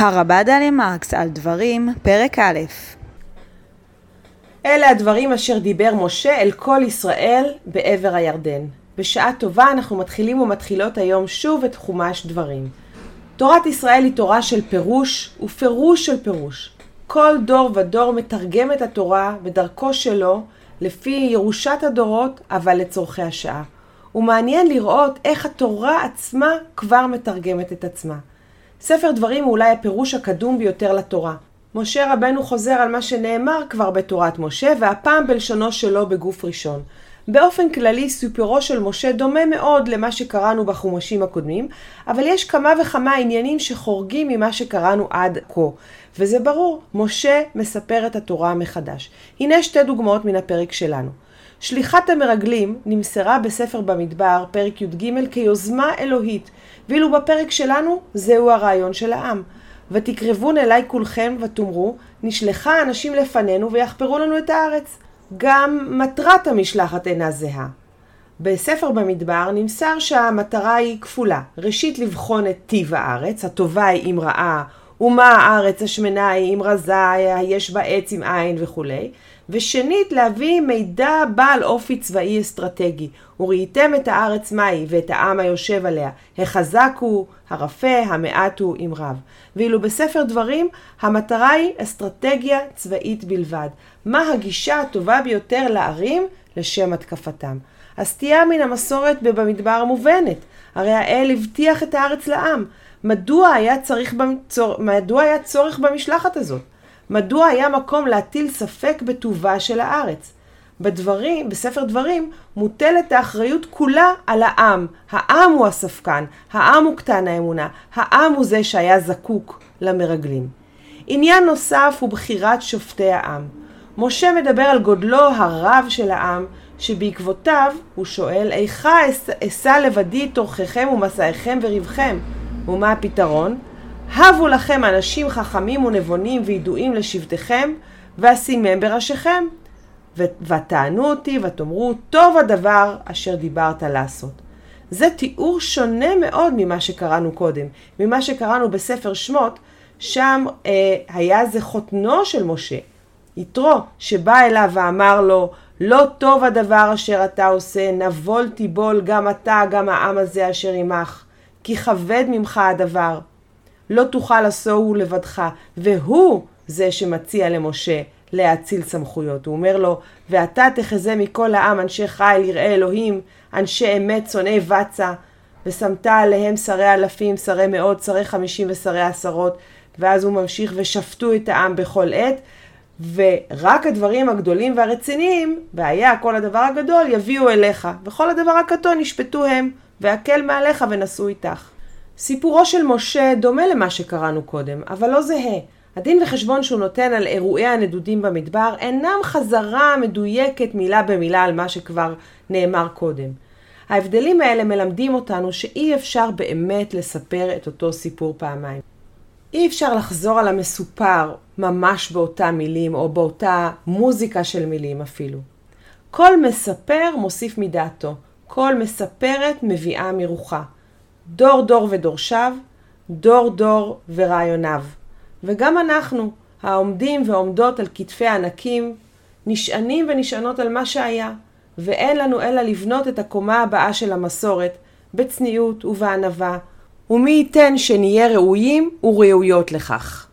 הרבה דליה מרקס על דברים, פרק א' אלה הדברים אשר דיבר משה אל כל ישראל בעבר הירדן. בשעה טובה אנחנו מתחילים ומתחילות היום שוב את חומש דברים. תורת ישראל היא תורה של פירוש ופירוש של פירוש. כל דור ודור מתרגם את התורה בדרכו שלו לפי ירושת הדורות, אבל לצורכי השעה. ומעניין לראות איך התורה עצמה כבר מתרגמת את עצמה. ספר דברים הוא אולי הפירוש הקדום ביותר לתורה. משה רבנו חוזר על מה שנאמר כבר בתורת משה, והפעם בלשונו שלו בגוף ראשון. באופן כללי סיפורו של משה דומה מאוד למה שקראנו בחומשים הקודמים, אבל יש כמה וכמה עניינים שחורגים ממה שקראנו עד כה. וזה ברור, משה מספר את התורה מחדש. הנה שתי דוגמאות מן הפרק שלנו. שליחת המרגלים נמסרה בספר במדבר, פרק י"ג, כיוזמה אלוהית, ואילו בפרק שלנו זהו הרעיון של העם. ותקרבון אליי כולכם ותאמרו, נשלחה אנשים לפנינו ויחפרו לנו את הארץ. גם מטרת המשלחת אינה זהה. בספר במדבר נמסר שהמטרה היא כפולה. ראשית לבחון את טיב הארץ, הטובה היא אם רעה, ומה הארץ השמנה היא אם רזה, יש בה עץ עם עין וכולי. ושנית, להביא מידע בעל אופי צבאי אסטרטגי. וראיתם את הארץ מהי ואת העם היושב עליה, החזק הוא, הרפה, המעט הוא עם רב. ואילו בספר דברים, המטרה היא אסטרטגיה צבאית בלבד. מה הגישה הטובה ביותר לערים לשם התקפתם. הסטייה מן המסורת במדבר מובנת. הרי האל הבטיח את הארץ לעם. מדוע היה, צריך במצור... מדוע היה צורך במשלחת הזאת? מדוע היה מקום להטיל ספק בטובה של הארץ? בדברים, בספר דברים, מוטלת האחריות כולה על העם. העם הוא הספקן, העם הוא קטן האמונה, העם הוא זה שהיה זקוק למרגלים. עניין נוסף הוא בחירת שופטי העם. משה מדבר על גודלו הרב של העם, שבעקבותיו הוא שואל, איכה אשא לבדי תורככם ומסעיכם וריבכם? ומה הפתרון? הבו לכם אנשים חכמים ונבונים וידועים לשבטיכם, ואשימם בראשיכם. ותענו אותי ותאמרו, טוב הדבר אשר דיברת לעשות. זה תיאור שונה מאוד ממה שקראנו קודם, ממה שקראנו בספר שמות, שם אה, היה זה חותנו של משה, יתרו, שבא אליו ואמר לו, לא טוב הדבר אשר אתה עושה, נבול תיבול גם אתה, גם העם הזה אשר עמך, כי כבד ממך הדבר. לא תוכל עשהו לבדך, והוא זה שמציע למשה להאציל סמכויות. הוא אומר לו, ואתה תחזה מכל העם אנשי חיל, יראי אלוהים, אנשי אמת, שונאי בצע, ושמת עליהם שרי אלפים, שרי מאות, שרי חמישים ושרי עשרות, ואז הוא ממשיך, ושפטו את העם בכל עת, ורק הדברים הגדולים והרציניים, והיה כל הדבר הגדול, יביאו אליך, וכל הדבר הקטון ישפטו הם, והקל מעליך ונשאו איתך. סיפורו של משה דומה למה שקראנו קודם, אבל לא זהה. הדין וחשבון שהוא נותן על אירועי הנדודים במדבר אינם חזרה מדויקת מילה במילה על מה שכבר נאמר קודם. ההבדלים האלה מלמדים אותנו שאי אפשר באמת לספר את אותו סיפור פעמיים. אי אפשר לחזור על המסופר ממש באותה מילים או באותה מוזיקה של מילים אפילו. כל מספר מוסיף מדעתו, כל מספרת מביאה מרוחה. דור דור ודורשיו, דור דור ורעיוניו. וגם אנחנו, העומדים ועומדות על כתפי הענקים, נשענים ונשענות על מה שהיה, ואין לנו אלא לבנות את הקומה הבאה של המסורת, בצניעות ובענווה, ומי ייתן שנהיה ראויים וראויות לכך.